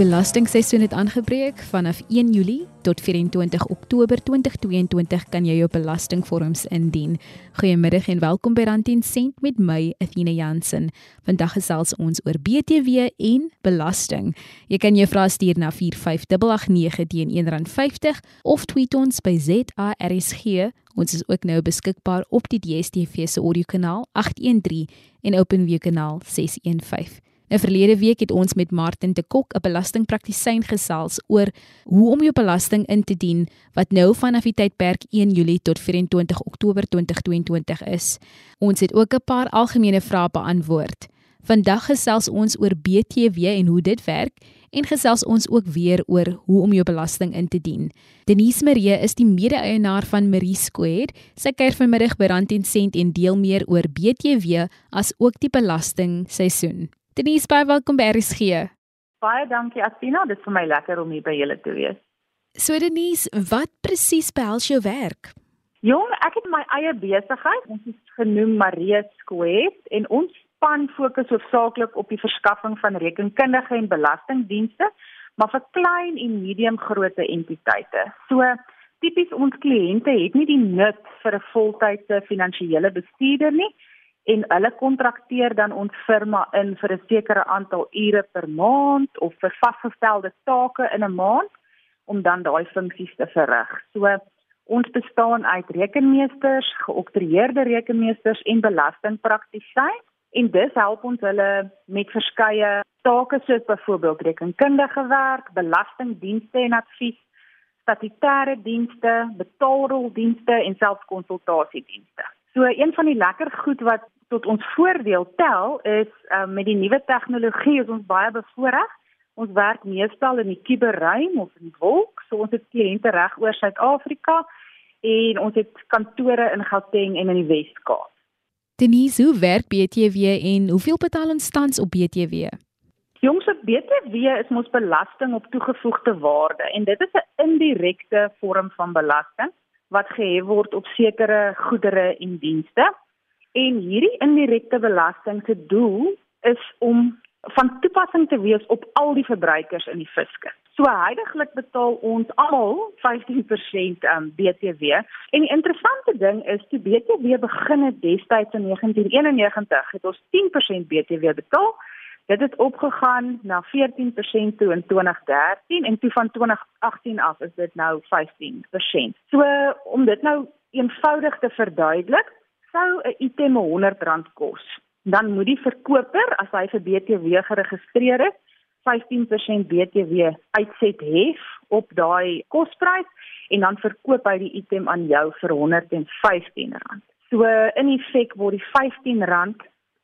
belastingseisoen het aangebreek. Vanaf 1 Julie tot 24 Oktober 2022 kan jy jou belastingvorms indien. Goeiemiddag en welkom by Rand 10 Sent met my, Athena Jansen. Vandag gesels ons oor BTW en belasting. Jy kan jou vrae stuur na 45889 teen R1.50 of tweet ons by ZARSG. Ons is ook nou beskikbaar op die DStv se audiokanaal 813 en OpenView kanaal 615. 'n Verlede week het ons met Martin de Kok, 'n belastingpraktisyn gesels oor hoe om jou belasting in te dien wat nou vanaf die tydperk 1 Julie tot 24 Oktober 2022 is. Ons het ook 'n paar algemene vrae beantwoord. Vandag gesels ons oor BTW en hoe dit werk en gesels ons ook weer oor hoe om jou belasting in te dien. Denise Marie is die mede-eienaar van Marie Square. Sy kuier vanmiddag by Rand en Sent en deel meer oor BTW as ook die belasting seisoen. Denise, baie welkom by RSG. Baie dankie Athena, dit is vir my lekker om hier by julle te wees. So Denise, wat presies behels jou werk? Jong, ek het my eie besigheid. Ons is genoem Marie Square en ons span fokus hoofsaaklik op die verskaffing van rekenkundige en belastingdienste, maar vir klein en medium grootte entiteite. So tipies ons kliënte het nie die nut vir 'n voltydse finansiële bestuurder nie en hulle kontrakteer dan ons firma in vir 'n sekere aantal ure per maand of vir vasgestelde take in 'n maand om dan daai funksies te verrig. So ons bestaan uit rekenmeesters, geoktroeëerde rekenmeesters en belastingpraktisyns en dis help ons hulle met verskeie take soos byvoorbeeld rekenkundige werk, belastingdienste en advies, statutêre dienste, betaalroldienste en selfs konsultasiedienste. So een van die lekker goed wat tot ons voordeel tel is um, met die nuwe tegnologie is ons baie bevoordeel. Ons werk meestal in die kuberruim of in die wolk. So ons het kliënte reg oor Suid-Afrika en ons het kantore in Gauteng en in die Wes-Kaap. Denise, hoe werk BTW en hoeveel betaal ons tans op BTW? Jongs, op BTW is mos belasting op toegevoegde waarde en dit is 'n indirekte vorm van belasting wat gehef word op sekere goedere en dienste. En hierdie indirekte belasting se doel is om van toepassing te wees op al die verbruikers in die fiske. So heidaglik betaal ons almal 15% um, BTW. En die interessante ding is toe BTW begin het destyds in 1991 het ons 10% BTW betaal Dit het opgegaan na 14% toe in 2013 en toe van 2018 af is dit nou 15%. So om dit nou eenvoudig te verduidelik, sou 'n item R100 kos. Dan moet die verkoper, as hy vir BTW geregistreer is, 15% BTW uitset hef op daai kosprys en dan verkoop hy die item aan jou vir R115. So in effek word die R15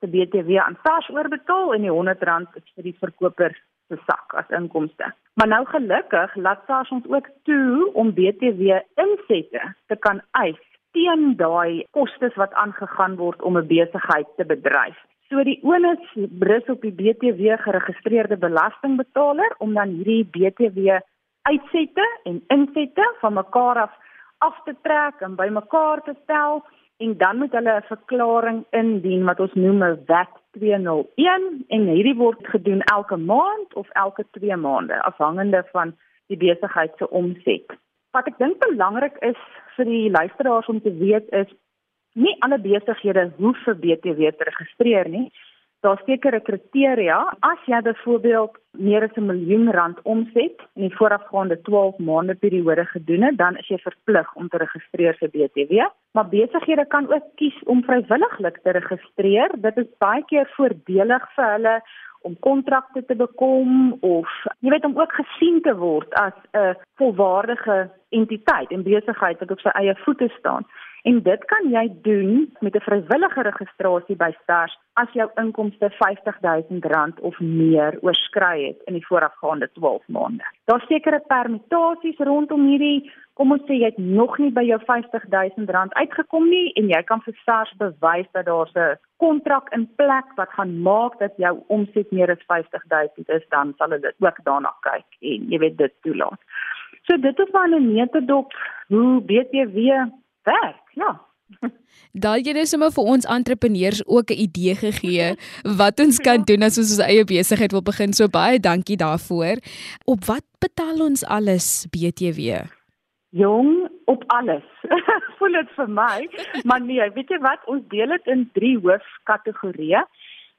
se BTW aan SARS oorbetaal en die R100 is vir die verkoper se sak as inkomste. Maar nou gelukkig laat SARS ons ook toe om BTW insette te kan eis teen daai kostes wat aangegaan word om 'n besigheid te bedryf. So die onus rus op die BTW geregistreerde belastingbetaler om dan hierdie BTW uitsette en insette van mekaar af af te trek en bymekaar te stel en dan moet hulle 'n verklaring indien wat ons noem 'n WAT 201 en hierdie word gedoen elke maand of elke 2 maande afhangende van die besigheid se omset. Wat ek dink belangrik is vir die luisteraars om te weet is nie alle besighede hoef vir BTW te registreer nie daar sekere kriteria. As jy byvoorbeeld meer as 'n miljoen rand omset in die voorafgaande 12 maande periode gedoen het, dan is jy verplig om te registreer vir BTW. Maar besighede kan ook kies om vrywilliglik te registreer. Dit is baie keer voordelig vir hulle om kontrakte te bekom of jy weet om ook gesien te word as 'n volwaardige entiteit en besigheid wat op sy eie voete staan. En dit kan jy doen met 'n vrywillige registrasie by SARS as jou inkomste R50000 of meer oorskry het in die voorafgaande 12 maande. Daar's sekere permutasies rondom hierdie, kom ons sê jy het nog nie by jou R50000 uitgekom nie en jy kan vir SARS bewys dat daar 'n kontrak in plek wat gaan maak dat jou omset meer as R50000 is, dan sal hulle ook daarna kyk en jy weet dit toelaat. So dit is maar 'n metodop hoe BTW werk. Ja. Daal jy net sommer vir ons entrepreneurs ook 'n idee gegee wat ons kan doen as ons ons eie besigheid wil begin. So baie dankie daarvoor. Op wat betaal ons alles BTW? Jong, op alles. Voel dit vir my, maar nee, weet jy wat? Ons deel dit in drie hoofkategorieë.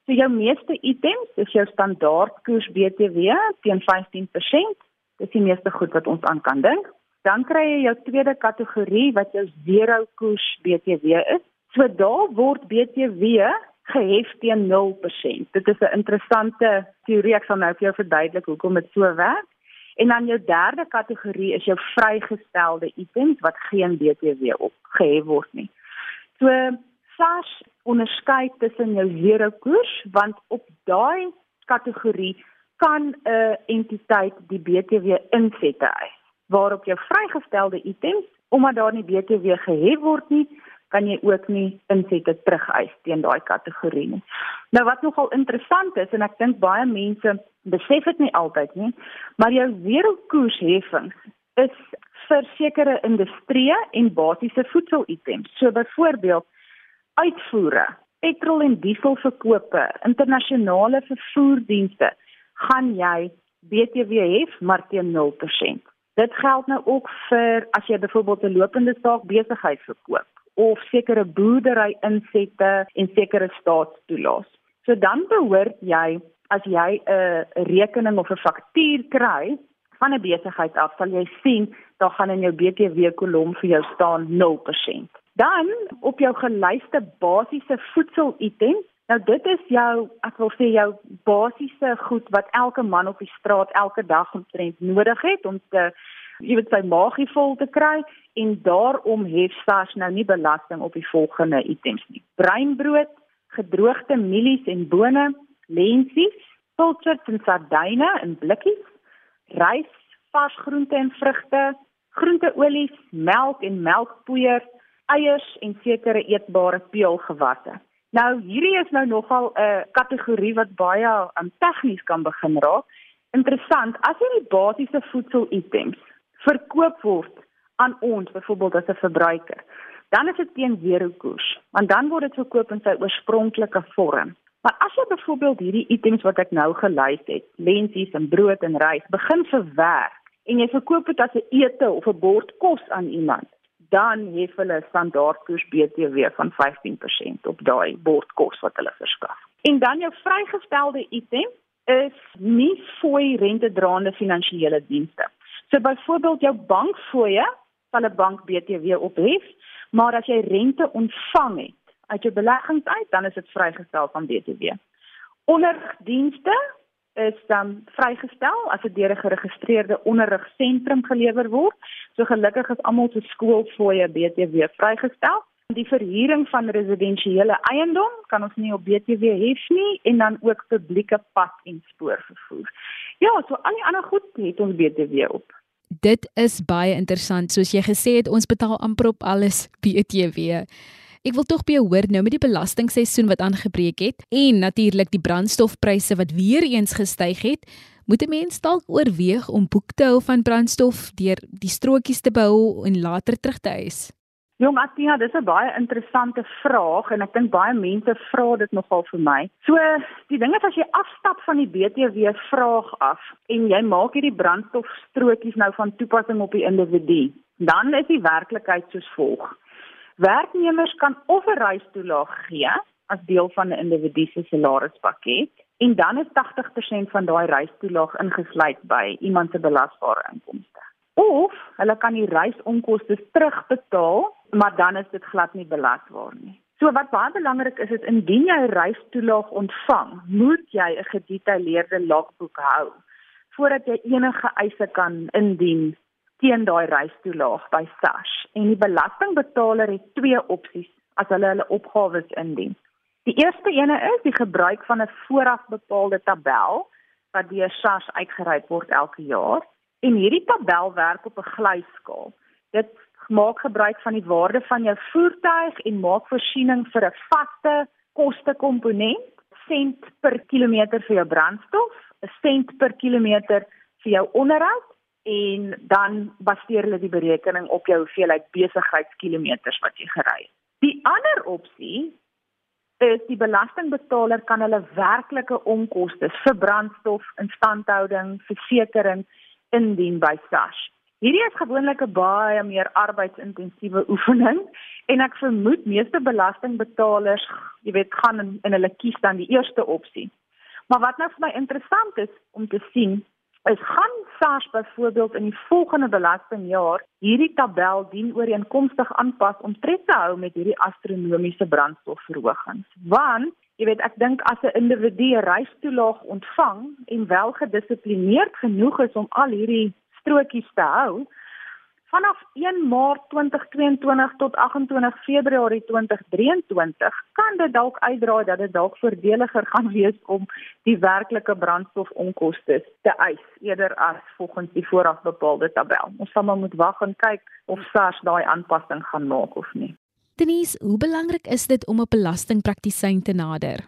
So jou meeste items is jou standaard koers BTW teen 15%. Dis die meeste goed wat ons aan kan dink. Dan kry jy jou tweede kategorie wat jou zero koers BTW is. So daar word BTW gehef teen 0%. Dit is 'n interessante teorie ek sal nou vir jou verduidelik hoekom dit so werk. En dan jou derde kategorie is jou vrygestelde items wat geen BTW op gehef word nie. So SARS onderskei tussen jou zero koers want op daai kategorie kan 'n entiteit die BTW insette eis waarop jou vrygestelde items omdat daar nie BTW gehef word nie kan jy ook nie insette terugeis teen daai kategorie nie. Nou wat nogal interessant is en ek dink baie mense besef dit nie altyd nie, maar jou zero koersheffings is vir sekere industrieë en basiese voedselitems. So byvoorbeeld uitvoere, petrol en diesel verkope, internasionale vervoerdienste gaan jy BTW hef maar teen 0%. Dit geld nou ook vir as jy byvoorbeeld 'n lopende saak besigheid verkoop of sekere boerdery insette en sekere staatstoelaas. So dan behoort jy as jy 'n rekening of 'n faktuur kry van 'n besigheid af, sal jy sien daar gaan in jou BTW kolom vir jou staan 0%. Dan op jou gelyste basiese voedselitems Nou dit is jou ek wil sê jou basiese goed wat elke man op die straat elke dag omtrent nodig het om te jy weet sy maagie vol te kry en daarom hef SARS nou nie belasting op die volgende items nie. Breinbrood, gedroogde mielies en bone, lensies, pilchards en sardyne in blikkies, rys, vars groente en vrugte, groenteolies, melk en melkpoeier, eiers en sekere eetbare peulgewasse. Nou hierdie is nou nogal 'n kategorie wat baie um, tegnies kan begin raak. Interessant, as hierdie basiese voedselitems verkoop word aan ons byvoorbeeld as 'n verbruiker, dan is dit teen zero koers, want dan word dit verkoop in sy oorspronklike vorm. Maar as jy byvoorbeeld hierdie items wat ek nou gelys het, lensies en brood en rys, begin verwerk en jy verkoop dit as 'n ete of 'n bord kos aan iemand, dan hef hulle standaardkoers BTW van 15% op daai bordkos wat hulle verskaf. En dan jou vrygestelde item is nie fooi rentedraande finansiële dienste. So byvoorbeeld jou bankfooie sal 'n bank BTW ophef, maar as jy rente ontvang het uit jou beleggings uit, dan is dit vrygestel van BTW. Onderdigdienste is dan vrygestel as dit deur 'n geregistreerde onderrigsentrum gelewer word. So gelukkig is almal se skoolfooie BTW vrygestel. Die verhuuring van residensiële eiendom kan ons nie op BTW hef nie en dan ook publieke pad en spoorvervoer. Ja, so al die ander goed het ons BTW op. Dit is baie interessant. Soos jy gesê het, ons betaal amper op alles BTW. Ek wil tog by jou hoor nou met die belastingseisoen wat aangebreek het en natuurlik die brandstofpryse wat weer eens gestyg het, moet 'n mens dalk oorweeg om boek te hou van brandstof deur die strokies te behou en later terug te eis. Jong Atina, dis 'n baie interessante vraag en ek dink baie mense vra dit nogal vir my. So, die ding is as jy afstap van die BTW vraag af en jy maak hierdie brandstofstrokies nou van toepassing op die individu, dan is die werklikheid soos volg. Werknemers kan of 'n reistoelaag gee as deel van 'n individu se salarispakket en dan is 80% van daai reistoelaag ingesluit by iemand se belasbare inkomste. Of hulle kan die reisonkoste terugbetaal, maar dan is dit glad nie belasbaar nie. So wat baie belangrik is is indien jy 'n reistoelaag ontvang, moet jy 'n gedetailleerde logboek hou voordat jy enige eise kan indien teen daai reistoelaag by SARS en die belastingbetaler het twee opsies as hulle hulle opgawes indien. Die eerste ene is die gebruik van 'n vooraf bepaalde tabel wat deur SARS uitgereik word elke jaar en hierdie tabel werk op 'n glyskaal. Dit maak gebruik van die waarde van jou voertuig en maak voorsiening vir 'n vaste kostekomponent, sent per kilometer vir jou brandstof, 'n sent per kilometer vir jou onderhoud en dan baseer hulle die berekening op jou hoeveelheid besigheidskilometers wat jy gery het. Die ander opsie is die belastingbetaler kan hulle werklike onkoste vir brandstof, instandhouding, versekerings indien by SARS. Hierdie is gewoonlik 'n baie meer arbeidsintensiewe oefening en ek vermoed meeste belastingbetalers, jy weet, gaan in, in hulle kies dan die eerste opsie. Maar wat nou vir my interessant is om te sien, is gaan SARS byvoorbeeld in die volgende belastingjaar hierdie tabel dien ooreenkomstig aanpas om tred te hou met hierdie astronomiese brandstofverhogings. Want Jy weet ek dink as 'n individu 'n reistoelaag ontvang en wel gedissiplineerd genoeg is om al hierdie strokies te hou vanaf 1 Maart 2022 tot 28 Februarie 2023 kan dit dalk uitdraai dat dit dalk voordeliger gaan wees om die werklike brandstofonkoste te eis eerder as volgens die vooraf bepaalde tabel. Ons sal maar moet wag en kyk of SARS daai aanpassing gaan maak of nie. Denise, hoe belangrik is dit om 'n belastingpraktisyn te nader?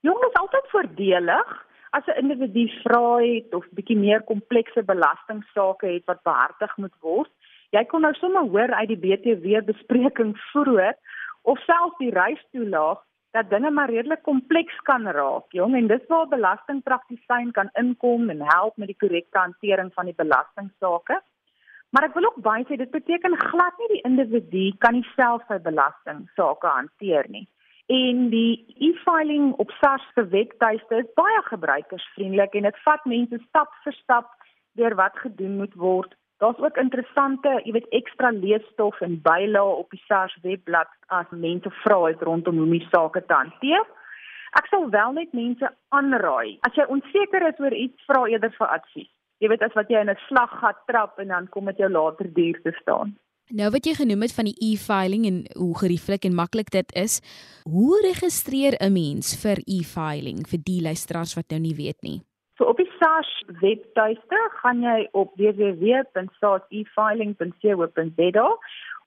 Jong, dit is altyd voordelig as 'n individu vra het of bietjie meer komplekse belastingsaake het wat behartig moet word. Jy kon nou sommer hoor uit die BTW bespreking vroeër of selfs die reistoelaag dat dinge maar redelik kompleks kan raak, jong, en dis waar belastingpraktisyn kan inkom en help met die korrekte hantering van die belastingsaake. Maar ek wil ook baie sê dit beteken glad nie die individu kan nie self sy belasting sake hanteer nie. En die e-filing op SARS se webtuiste is baie gebruikersvriendelik en dit vat mense stap vir stap deur wat gedoen moet word. Daar's ook interessante, jy weet, ekstra leesstof en bylae op die SARS webblad as mense vra het rondom hoe die sake te hanteer. Ek sal wel net mense aanraai. As jy onseker is oor iets, vra eerder vir advies jy weet as wat jy in 'n slaggat trap en dan kom dit jou later duur te staan. Nou wat jy genoem het van die e-filing en hoe gerieflik en maklik dit is, hoe registreer 'n mens vir e-filing vir die luisteraars wat nou nie weet nie? So op die SARS webtuiste gaan jy op www.sars-e-filing.co.za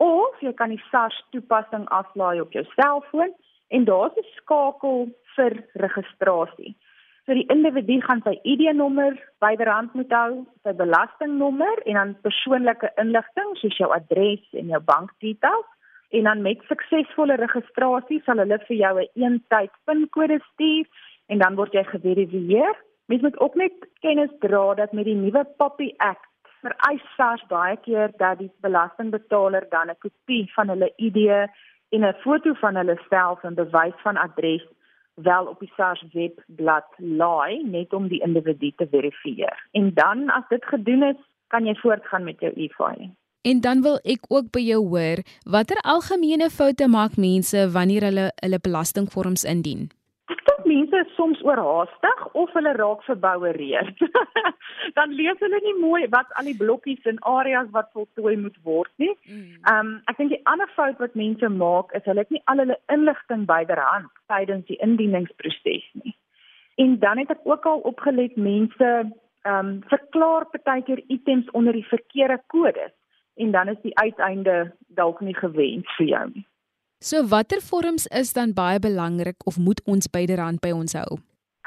of jy kan die SARS toepassing aflaai op jou selfoon en daar's 'n skakel vir registrasie. So die individu gaan sy ID-nommer byderhand moet hou, sy belastingnommer en dan persoonlike inligting soos jou adres en jou bankdetails en dan met suksesvolle registrasie sal hulle vir jou 'n eentyd pinkode stuur en dan word jy geverifieer. Mens moet ook net kennis dra dat met die nuwe POPI Act vereis SARS baie keer dat die belastingbetaler dan 'n kopie van hulle ID en 'n foto van hulle self en bewys van adres wel op die SARS webblad laai net om die individu te verifieer. En dan as dit gedoen is, kan jy voortgaan met jou e-filing. En dan wil ek ook by jou hoor, watter algemene foute maak mense wanneer hulle hulle belastingvorms indien? Mense is soms oorhaastig of hulle raak verbouereerd. dan lees hulle nie mooi wat al die blokkies en areas wat voltooi moet word nie. Mm. Ehm um, ek dink die ander fout wat mense maak is hulle het nie al hulle inligting byderhand tydens die indieningsproses nie. En dan het ek ook al opgelet mense ehm um, verklaar partykeer items onder die verkeerde kodes en dan is die uiteinde dalk nie gewens vir jou nie. So watter vorms is dan baie belangrik of moet ons byderhand by ons hou?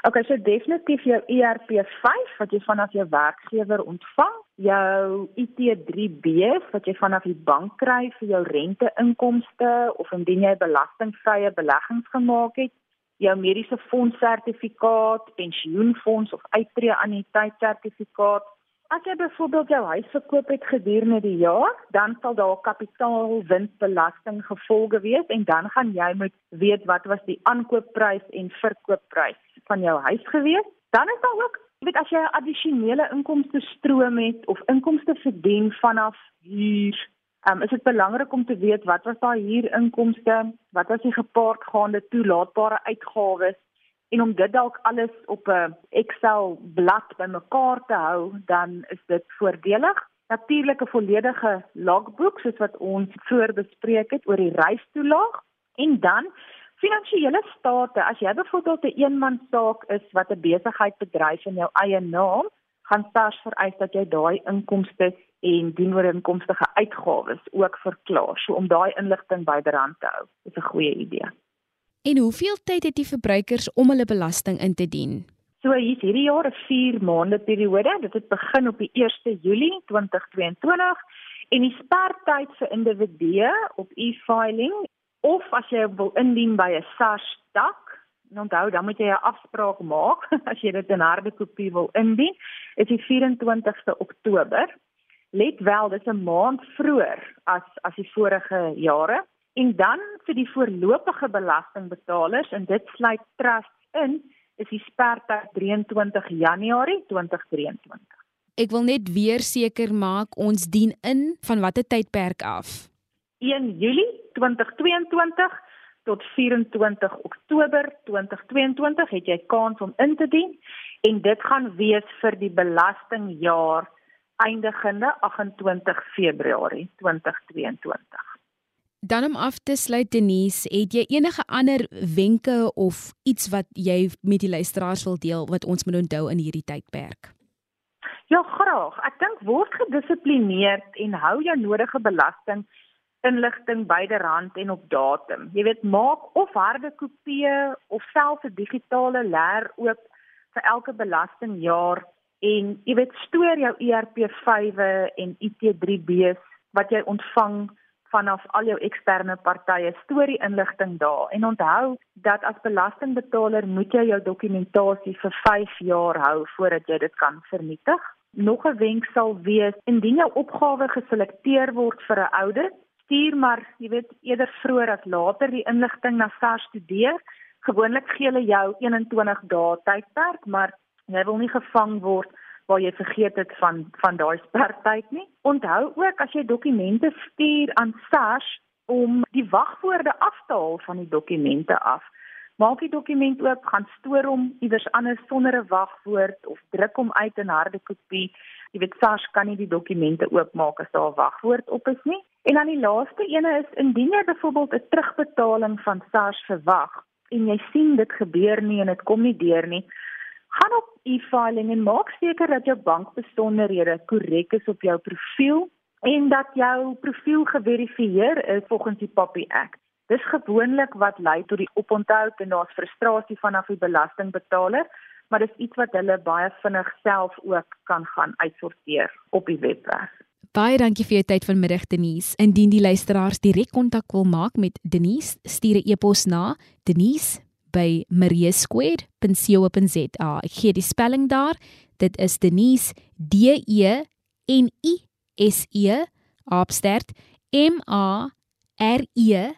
Okay, so definitief jou ERP5 wat jy vanaf jou werkgewer ontvang, jou IT3B wat jy vanaf die bank kry vir jou renteinkomste of indien jy belastingvrye beleggings gemaak het, jou mediese fonds sertifikaat, pensioenfonds of uittreë anniteitsertifikaat As jy byvoorbeeld jou huis verkoop het gedurende die jaar, dan sal daar kapitaalwinstbelasting gevolge wees en dan gaan jy moet weet wat was die aankoopprys en verkoopprys van jou huis gewees. Dan is daar ook, jy weet as jy 'n addisionele inkomste stroom het of inkomste verdien vanaf huur, um, is dit belangrik om te weet wat was daai huurinkomste, wat was die gepaardgaande toelaatbare uitgawes en om dit dalk alles op 'n Excel blad bymekaar te hou, dan is dit voordelig. Natuurlik 'n volledige logboek soos wat ons voorbespreek het oor die reistoelaag en dan finansiële state. As jy byvoorbeeld 'n een eenmansaak is wat 'n besigheid bedryf in jou eie naam, gaan SARS vereis dat jy daai inkomste en dienooreenkomstige uitgawes ook verklaar. So om daai inligting byderhand te hou, is 'n goeie idee. En hoeveel tyd het die verbruikers om hulle belasting in te dien? So hier's hierdie jaar 'n 4 maande periode. Dit het begin op die 1 Julie 2022 en die spertyd vir individue op e-filing of as jy wil indien by 'n SARS tak, onthou dan moet jy 'n afspraak maak as jy dit in harde kopie wil indien, is die 24ste Oktober. Let wel, dis 'n maand vroeër as as die vorige jare. En dan vir die voorlopige belastingbetalers en dit sluit trusts in, is die sperdatum 23 Januarie 2023. Ek wil net weer seker maak ons dien in van watter tydperk af? 1 Julie 2022 tot 24 Oktober 2022 het jy kans om in te dien en dit gaan wees vir die belastingjaar eindigende 28 Februarie 2022. Dan om af te sluit Denise, het jy enige ander wenke of iets wat jy met die luisteraars wil deel wat ons moet onthou in hierdie tydperk? Ja, graag. Ek dink word gedissiplineerd en hou jou nodige belasting inligting byderhand en op datum. Jy weet, maak of harde kopieë of selfs 'n digitale leer oop vir elke belastingjaar en jy weet, stoor jou ERP5e en IT3B's wat jy ontvang vanaf al jou eksterne partye storie inligting daar en onthou dat as belastingbetaler moet jy jou dokumentasie vir 5 jaar hou voordat jy dit kan vernietig. Nog 'n wenk sal wees indien jou opgawe geselekteer word vir 'n audit, stuur maar, jy weet, eerder vroeër as later die inligting na SARS studeer. Gewoonlik gee hulle jou 21 dae tydperk, maar jy wil nie gevang word waar jy vergeet het van van daai spertyd nie. Onthou ook as jy dokumente stuur aan SARS om die wagwoorde af te haal van die dokumente af. Maak die dokument oop, gaan stoor hom iewers anders sonder 'n wagwoord of druk hom uit in harde kopie. Jy weet SARS kan nie die dokumente oopmaak as daar 'n wagwoord op is nie. En dan die laaste ene is indien jy byvoorbeeld 'n terugbetaling van SARS verwag en jy sien dit gebeur nie en dit kom nie deur nie, gaan op e-filing en maak seker dat jou bankbesonderhede korrek is op jou profiel en dat jou profiel geverifieer is volgens die POPI Act. Dis gewoonlik wat lei tot die oponthou en daar's frustrasie vanaf die belastingbetaler, maar dis iets wat hulle baie vinnig self ook kan gaan uitsorteer op die webwerf. Baie dankie vir jou tyd vanmiddag Denise. Indien die luisteraars direk kontak wil maak met Denise, stuur 'n e-pos na denise by mariesquared.co.za. Ek gee die spelling daar. Dit is Denise D E N I S E opstert M A R E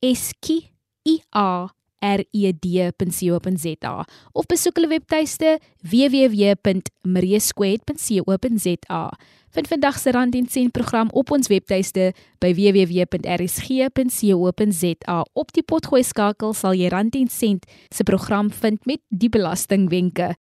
S K I A R E D.co.za of besoek hulle webtuiste www.mariesquared.co.za. Vind vandag se rand en sent program op ons webtuiste by www.rsg.co.za. Op die potgooi skakel sal jy rand en sent se program vind met die belastingwenke.